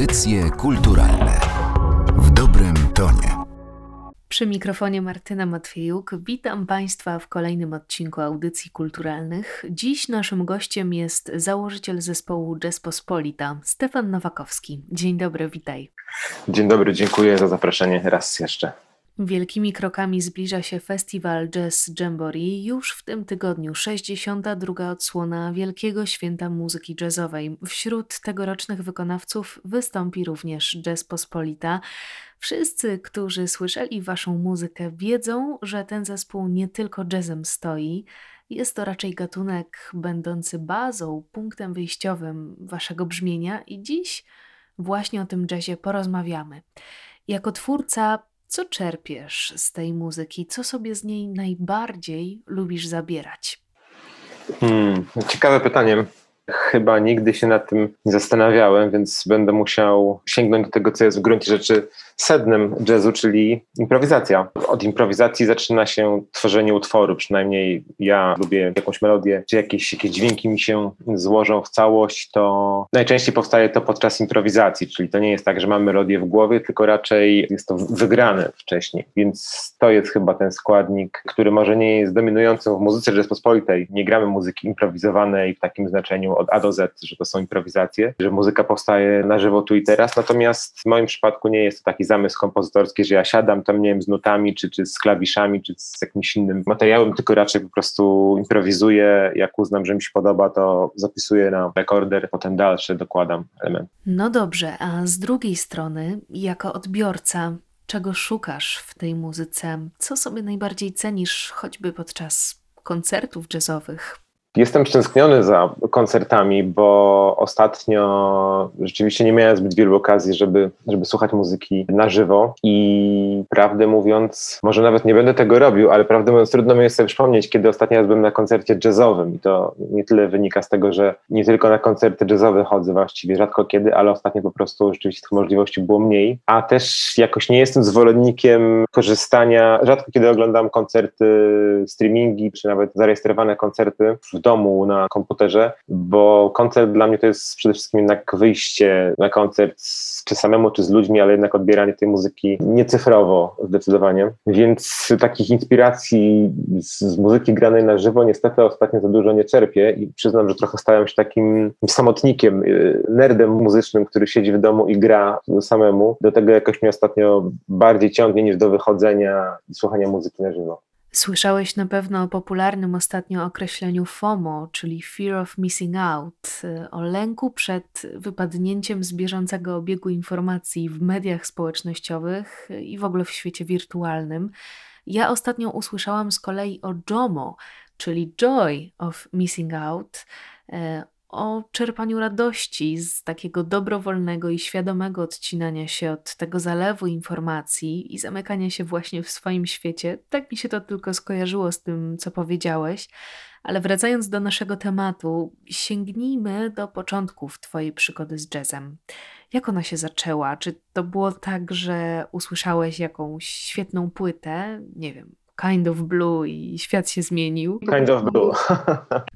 Audycje kulturalne w dobrym tonie. Przy mikrofonie Martyna Matwiejuk. Witam Państwa w kolejnym odcinku Audycji Kulturalnych. Dziś naszym gościem jest założyciel zespołu Jazz Pospolita, Stefan Nowakowski. Dzień dobry, witaj. Dzień dobry, dziękuję za zaproszenie raz jeszcze. Wielkimi krokami zbliża się festiwal Jazz Jamboree. Już w tym tygodniu 62. odsłona Wielkiego Święta Muzyki Jazzowej. Wśród tegorocznych wykonawców wystąpi również Jazz Pospolita. Wszyscy, którzy słyszeli Waszą muzykę, wiedzą, że ten zespół nie tylko jazzem stoi. Jest to raczej gatunek będący bazą, punktem wyjściowym Waszego brzmienia, i dziś właśnie o tym jazzie porozmawiamy. Jako twórca co czerpiesz z tej muzyki? Co sobie z niej najbardziej lubisz zabierać? Hmm, ciekawe pytanie. Chyba nigdy się nad tym nie zastanawiałem, więc będę musiał sięgnąć do tego, co jest w gruncie rzeczy sednem jazzu, czyli improwizacja. Od improwizacji zaczyna się tworzenie utworu, przynajmniej ja lubię jakąś melodię, czy jakieś, jakieś dźwięki mi się złożą w całość, to najczęściej powstaje to podczas improwizacji, czyli to nie jest tak, że mam melodię w głowie, tylko raczej jest to wygrane wcześniej, więc to jest chyba ten składnik, który może nie jest dominującym w muzyce Rzeczpospolitej. Nie gramy muzyki improwizowanej w takim znaczeniu od A do Z, że to są improwizacje, że muzyka powstaje na żywo tu i teraz, natomiast w moim przypadku nie jest to taki zamysł kompozytorski, że ja siadam tam, nie wiem, z nutami, czy, czy z klawiszami, czy z jakimś innym materiałem, tylko raczej po prostu improwizuję, jak uznam, że mi się podoba, to zapisuję na rekorder, potem dalsze dokładam element. No dobrze, a z drugiej strony, jako odbiorca, czego szukasz w tej muzyce? Co sobie najbardziej cenisz, choćby podczas koncertów jazzowych? Jestem stęskniony za koncertami, bo ostatnio rzeczywiście nie miałem zbyt wielu okazji, żeby, żeby słuchać muzyki na żywo. I prawdę mówiąc, może nawet nie będę tego robił, ale prawdę mówiąc trudno mi jest sobie przypomnieć, kiedy ostatni raz byłem na koncercie jazzowym. I to nie tyle wynika z tego, że nie tylko na koncerty jazzowe chodzę właściwie rzadko kiedy, ale ostatnio po prostu rzeczywiście tych możliwości było mniej, a też jakoś nie jestem zwolennikiem korzystania, rzadko kiedy oglądam koncerty, streamingi, czy nawet zarejestrowane koncerty. w domu na komputerze, bo koncert dla mnie to jest przede wszystkim jednak wyjście na koncert, czy samemu, czy z ludźmi, ale jednak odbieranie tej muzyki niecyfrowo zdecydowanie. Więc takich inspiracji z, z muzyki granej na żywo niestety ostatnio za dużo nie czerpię i przyznam, że trochę stałem się takim samotnikiem, y, nerdem muzycznym, który siedzi w domu i gra samemu. Do tego jakoś mnie ostatnio bardziej ciągnie niż do wychodzenia i słuchania muzyki na żywo. Słyszałeś na pewno o popularnym ostatnio określeniu FOMO, czyli Fear of Missing Out, o lęku przed wypadnięciem z bieżącego obiegu informacji w mediach społecznościowych i w ogóle w świecie wirtualnym. Ja ostatnio usłyszałam z kolei o JOMO, czyli Joy of Missing Out, e, o czerpaniu radości z takiego dobrowolnego i świadomego odcinania się od tego zalewu informacji i zamykania się właśnie w swoim świecie. Tak mi się to tylko skojarzyło z tym, co powiedziałeś. Ale wracając do naszego tematu, sięgnijmy do początków Twojej przygody z jazzem. Jak ona się zaczęła? Czy to było tak, że usłyszałeś jakąś świetną płytę, nie wiem, Kind of Blue i świat się zmienił. Kind of Blue.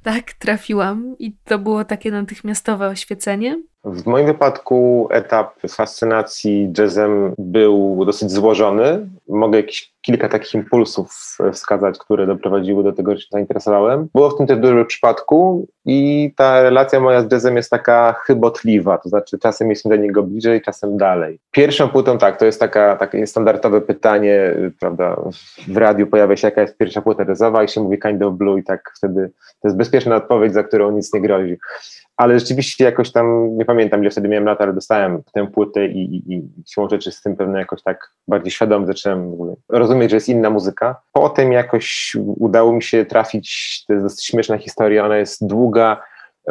tak, trafiłam i to było takie natychmiastowe oświecenie. W moim wypadku etap fascynacji jazzem był dosyć złożony. Mogę jakieś kilka takich impulsów wskazać, które doprowadziły do tego, że się zainteresowałem. Było w tym też dużo przypadku i ta relacja moja z jazzem jest taka chybotliwa, to znaczy czasem jestem do niego bliżej, czasem dalej. Pierwszą płytą, tak, to jest taka, takie standardowe pytanie, prawda, w radiu pojawia się jaka jest pierwsza płyta jazzowa i się mówi Kind of Blue i tak wtedy to jest bezpieczna odpowiedź, za którą nic nie grozi ale rzeczywiście jakoś tam, nie pamiętam ile wtedy miałem lat, ale dostałem tę płytę i, i, i siłą rzeczy z tym pewno jakoś tak bardziej świadomie zacząłem rozumieć, że jest inna muzyka. Potem jakoś udało mi się trafić, to jest dosyć śmieszna historia, ona jest długa,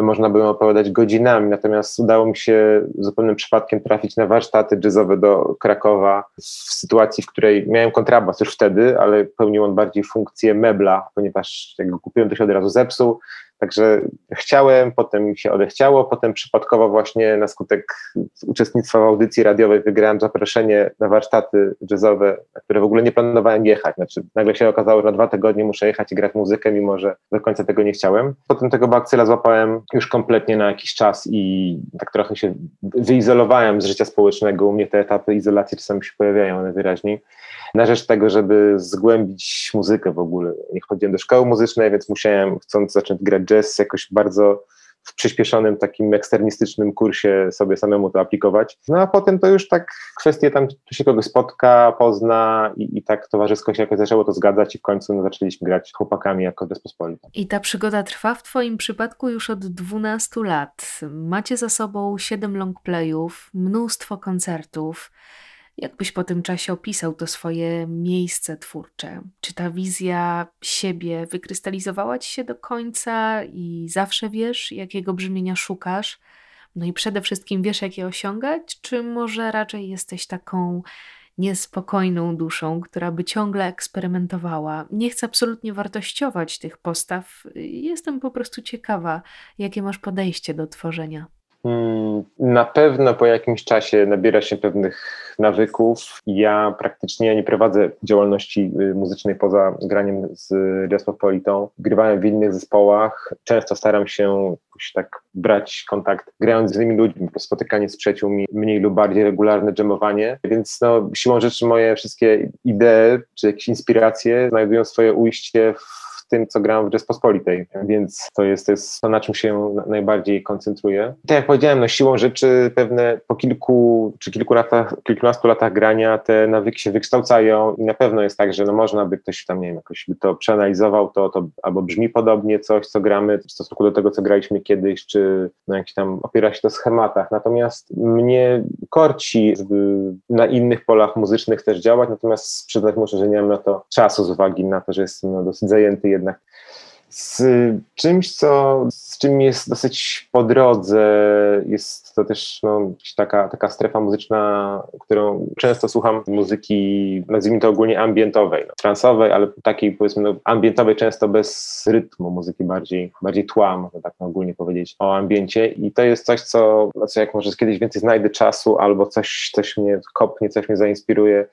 można by ją opowiadać godzinami, natomiast udało mi się zupełnym przypadkiem trafić na warsztaty jazzowe do Krakowa w sytuacji, w której miałem kontrabas już wtedy, ale pełnił on bardziej funkcję mebla, ponieważ jak go kupiłem, to się od razu zepsuł, Także chciałem, potem mi się odechciało, potem przypadkowo właśnie na skutek uczestnictwa w audycji radiowej wygrałem zaproszenie na warsztaty jazzowe, na które w ogóle nie planowałem jechać. Znaczy, nagle się okazało, że na dwa tygodnie muszę jechać i grać muzykę, mimo że do końca tego nie chciałem. Potem tego bakcyla złapałem już kompletnie na jakiś czas i tak trochę się wyizolowałem z życia społecznego. U mnie te etapy izolacji czasami się pojawiają najwyraźniej na rzecz tego, żeby zgłębić muzykę w ogóle. Nie chodziłem do szkoły muzycznej, więc musiałem, chcąc zacząć grać jazz, jakoś bardzo w przyspieszonym takim eksternistycznym kursie sobie samemu to aplikować. No a potem to już tak kwestie tam, tu się kogoś spotka, pozna i, i tak towarzysko się jakoś zaczęło to zgadzać i w końcu no, zaczęliśmy grać chłopakami jako Despospolita. I ta przygoda trwa w Twoim przypadku już od 12 lat. Macie za sobą 7 longplayów, mnóstwo koncertów. Jak byś po tym czasie opisał to swoje miejsce twórcze? Czy ta wizja siebie wykrystalizowała ci się do końca i zawsze wiesz, jakiego brzmienia szukasz? No i przede wszystkim wiesz, jak je osiągać? Czy może raczej jesteś taką niespokojną duszą, która by ciągle eksperymentowała? Nie chcę absolutnie wartościować tych postaw. Jestem po prostu ciekawa, jakie masz podejście do tworzenia. Hmm, na pewno po jakimś czasie nabiera się pewnych nawyków. Ja praktycznie nie prowadzę działalności y, muzycznej poza graniem z Jazzpopolitą. Grywałem w innych zespołach. Często staram się tak brać kontakt, grając z innymi ludźmi, spotykanie z przyjaciółmi, mniej lub bardziej regularne dżemowanie. Więc no, siłą rzeczy moje wszystkie idee czy jakieś inspiracje znajdują swoje ujście w tym, co gram w Rzeczpospolitej, więc to jest, to jest to, na czym się najbardziej koncentruję. tak jak powiedziałem, no siłą rzeczy pewne po kilku czy kilku latach, kilkunastu latach grania te nawyki się wykształcają i na pewno jest tak, że no można by ktoś tam, nie wiem, jakoś by to przeanalizował, to, to albo brzmi podobnie coś, co gramy w stosunku do tego, co graliśmy kiedyś, czy no jakiś tam opiera się to schematach. Natomiast mnie korci, żeby na innych polach muzycznych też działać, natomiast przyznać muszę, że nie mam na to czasu z uwagi na to, że jestem no, dosyć zajęty jednak. Z czymś, co, z czym jest dosyć po drodze, jest to też no, taka, taka strefa muzyczna, którą często słucham muzyki, nazwijmy to ogólnie ambientowej, no, transowej, ale takiej powiedzmy no, ambientowej, często bez rytmu, muzyki bardziej, bardziej tła, można tak ogólnie powiedzieć o ambiencie. I to jest coś, co, co jak może kiedyś więcej znajdę czasu albo coś, coś mnie kopnie, coś mnie zainspiruje,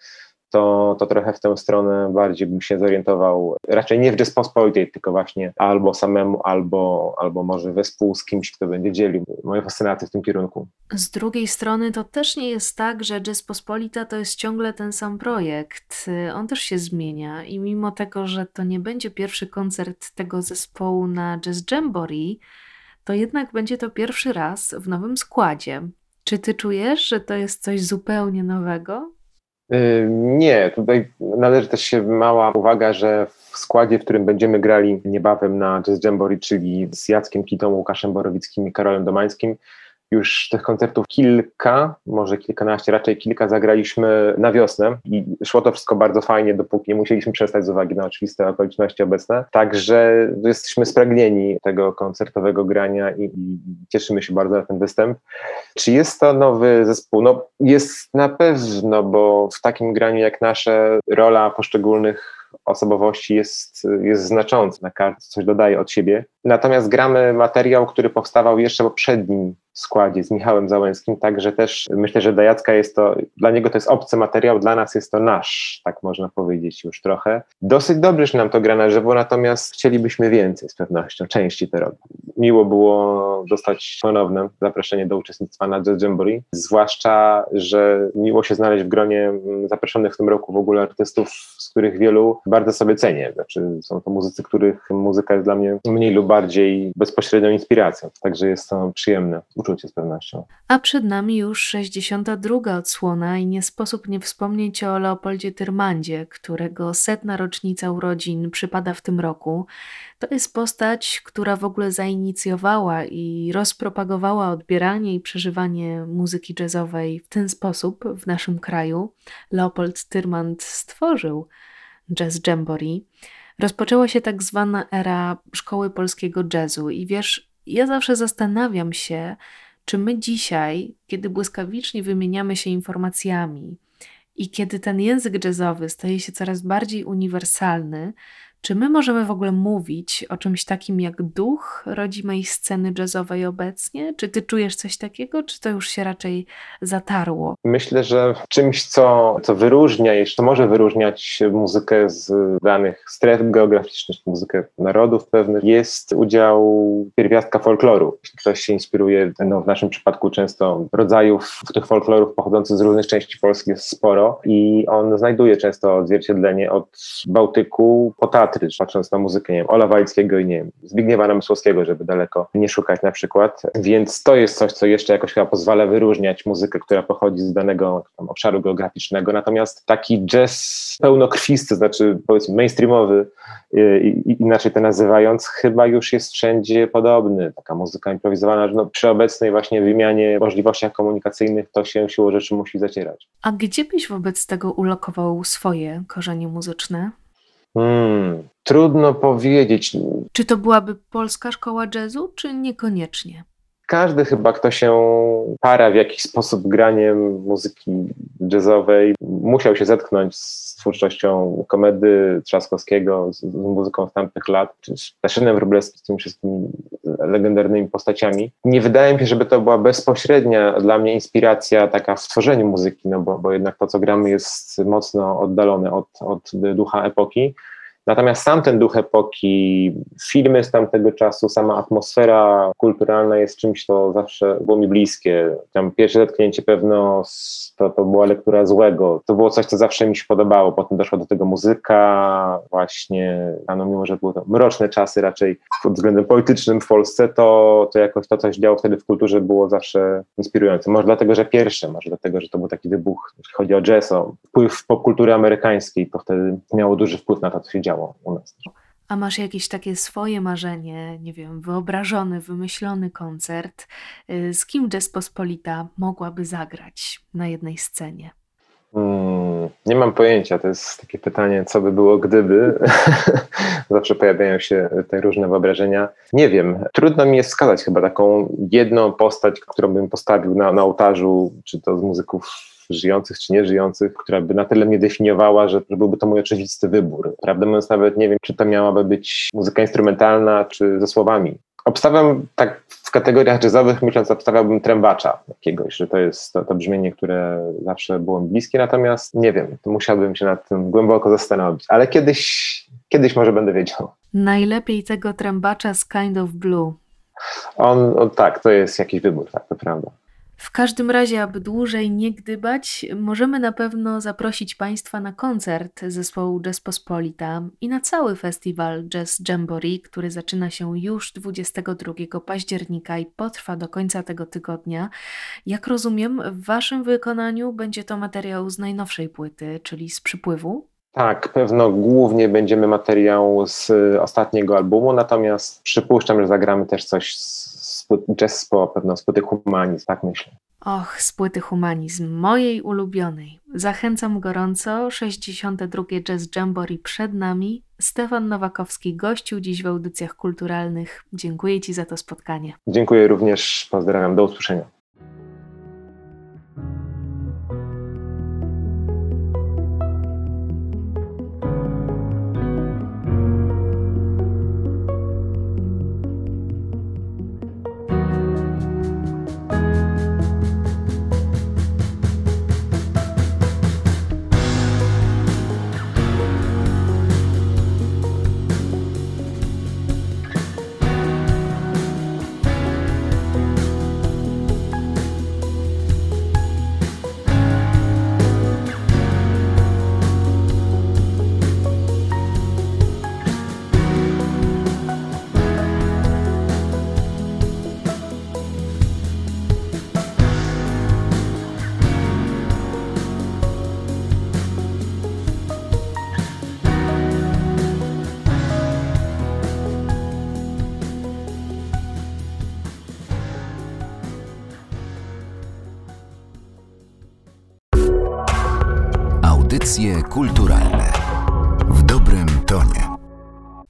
to, to trochę w tę stronę bardziej bym się zorientował. Raczej nie w Rzeczpospolitej, tylko właśnie albo samemu, albo, albo może wespół z kimś, kto będzie dzielił moje fascynacje w tym kierunku. Z drugiej strony to też nie jest tak, że Rzeczpospolita to jest ciągle ten sam projekt. On też się zmienia i mimo tego, że to nie będzie pierwszy koncert tego zespołu na Jazz Jamboree, to jednak będzie to pierwszy raz w nowym składzie. Czy ty czujesz, że to jest coś zupełnie nowego? Nie, tutaj należy też się mała uwaga, że w składzie, w którym będziemy grali niebawem na Jazz Jamboree, czyli z Jackiem Kitą, Łukaszem Borowickim i Karolem Domańskim, już tych koncertów kilka, może kilkanaście, raczej kilka zagraliśmy na wiosnę i szło to wszystko bardzo fajnie, dopóki nie musieliśmy przestać z uwagi na oczywiste okoliczności obecne. Także jesteśmy spragnieni tego koncertowego grania i, i cieszymy się bardzo na ten występ. Czy jest to nowy zespół? No jest na pewno, bo w takim graniu jak nasze rola poszczególnych osobowości jest, jest znacząca, na każdy coś dodaje od siebie. Natomiast gramy materiał, który powstawał jeszcze w poprzednim składzie z Michałem Załęskim, także też myślę, że dla Jacka jest to, dla niego to jest obcy materiał, dla nas jest to nasz, tak można powiedzieć już trochę. Dosyć dobrze że nam to gra na żywo, natomiast chcielibyśmy więcej z pewnością, częściej to robić. Miło było dostać ponowne zaproszenie do uczestnictwa na Jazz Jamboree, zwłaszcza, że miło się znaleźć w gronie zaproszonych w tym roku w ogóle artystów, z których wielu bardzo sobie cenię. Znaczy, są to muzycy, których muzyka jest dla mnie mniej lub bardziej bezpośrednią inspiracją, także jest to przyjemne uczucie z pewnością. A przed nami już 62. odsłona i nie sposób nie wspomnieć o Leopoldzie Tyrmandzie, którego setna rocznica urodzin przypada w tym roku. To jest postać, która w ogóle zainicjowała i rozpropagowała odbieranie i przeżywanie muzyki jazzowej w ten sposób w naszym kraju. Leopold Tyrmand stworzył Jazz Jamboree. Rozpoczęła się tak zwana era szkoły polskiego jazzu i wiesz, ja zawsze zastanawiam się, czy my dzisiaj, kiedy błyskawicznie wymieniamy się informacjami i kiedy ten język jazzowy staje się coraz bardziej uniwersalny, Czy my możemy w ogóle mówić o czymś takim jak duch rodzimej sceny jazzowej obecnie? Czy ty czujesz coś takiego, czy to już się raczej zatarło? Myślę, że czymś, co, co wyróżnia, jeszcze może wyróżniać muzykę z danych stref geograficznych, muzykę narodów pewnych, jest udział pierwiastka folkloru. Jeśli ktoś się inspiruje, no w naszym przypadku często rodzajów tych folklorów pochodzących z różnych części Polski jest sporo i on znajduje często odzwierciedlenie od Bałtyku po patrząc na muzykę, nie wiem, Ola Wajckiego i nie wiem, Zbigniewa Namysłowskiego, żeby daleko nie szukać na przykład. Więc to jest coś, co jeszcze jakoś chyba pozwala wyróżniać muzykę, która pochodzi z danego tam, obszaru geograficznego. Natomiast taki jazz pełnokrwisty, znaczy powiedzmy mainstreamowy, i, inaczej to nazywając, chyba już jest wszędzie podobny. Taka muzyka improwizowana, no, przy obecnej właśnie wymianie możliwościach komunikacyjnych to się siłą rzeczy musi zacierać. A gdzie byś wobec tego ulokował swoje korzenie muzyczne? Hmm, trudno powiedzieć. Czy to byłaby polska szkoła jazzu, czy niekoniecznie? każdy chyba, kto się para w jakiś sposób graniem muzyki jazzowej, musiał się zetknąć z twórczością komedy Trzaskowskiego, z, z muzyką z tamtych lat, czy z Taszynem Wróblewskim, z tymi wszystkimi legendarnymi postaciami. Nie wydaje mi się, żeby to była bezpośrednia dla mnie inspiracja taka w tworzeniu muzyki, no bo, bo jednak to, co gramy jest mocno oddalone od, od ducha epoki. Natomiast sam ten duch epoki, filmy z tamtego czasu, sama atmosfera kulturalna jest czymś, co zawsze było mi bliskie. Tam pierwsze zetknięcie pewno to, to była lektura złego. To było coś, co zawsze mi się podobało. Potem doszła do tego muzyka, właśnie, no mimo, że były to mroczne czasy raczej pod względem politycznym w Polsce, to, to jakoś to, coś działo wtedy w kulturze, było zawsze inspirujące. Może dlatego, że pierwsze, może dlatego, że to był taki wybuch, jeśli chodzi o jazz, o wpływ popkultury amerykańskiej, to wtedy miało duży wpływ na to, co się działo działo u nas. A masz jakieś takie swoje marzenie, nie wiem, wyobrażony, wymyślony koncert, y, z kim Pospolita mogłaby zagrać na jednej scenie? Hmm, nie mam pojęcia. To jest takie pytanie, co by było gdyby. Zawsze pojawiają się te różne wyobrażenia. Nie wiem. Trudno mi jest wskazać chyba taką jedną postać, którą bym postawił na, na ołtarzu, czy to z muzyków żyjących czy nieżyjących, która by na tyle mnie definiowała, że byłby to mój oczywisty wybór. Prawdę mówiąc, nawet nie wiem, czy to miałaby być muzyka instrumentalna, czy ze słowami. Obstawiam tak w kategoriach jazzowych, myśląc, obstawiałbym trębacza jakiegoś, że to jest to, to brzmienie, które zawsze było mi bliskie, natomiast nie wiem, musiałbym się nad tym głęboko zastanowić, ale kiedyś, kiedyś może będę wiedział. Najlepiej tego trębacza z Kind of Blue. On, on, tak, to jest jakiś wybór, tak, to prawda. W każdym razie, aby dłużej nie gdybać, możemy na pewno zaprosić Państwa na koncert zespołu Jazz Pospolita i na cały festiwal Jazz Jamboree, który zaczyna się już 22 października i potrwa do końca tego tygodnia. Jak rozumiem, w Waszym wykonaniu będzie to materiał z najnowszej płyty, czyli z przypływu. Tak, pewno głównie będziemy materiał z ostatniego albumu, natomiast przypuszczam, że zagramy też coś z jazz po pewno z płyty Humanizm, tak myślę. Och, z płyty Humanizm, mojej ulubionej. Zachęcam gorąco, 62. Jazz Jamboree przed nami. Stefan Nowakowski gościł dziś w audycjach kulturalnych. Dziękuję Ci za to spotkanie. Dziękuję również, pozdrawiam, do usłyszenia.